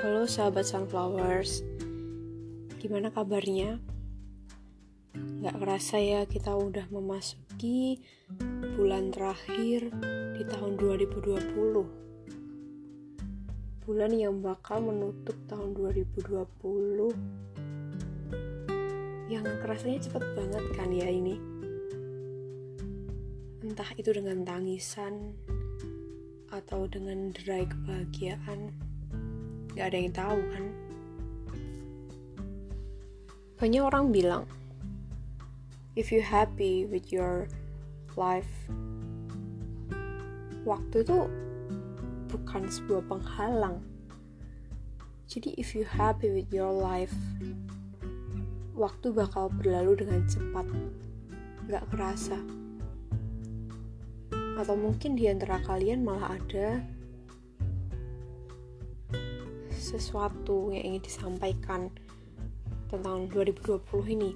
sahabat sunflowers. Gimana kabarnya? Gak kerasa ya kita udah memasuki bulan terakhir di tahun 2020 Bulan yang bakal menutup tahun 2020 Yang kerasanya cepet banget kan ya ini? Entah itu dengan tangisan Atau dengan derai kebahagiaan Gak ada yang tahu kan? Banyak orang bilang if you happy with your life waktu itu bukan sebuah penghalang. Jadi if you happy with your life waktu bakal berlalu dengan cepat. Gak kerasa. Atau mungkin di antara kalian malah ada sesuatu yang ingin disampaikan tentang 2020 ini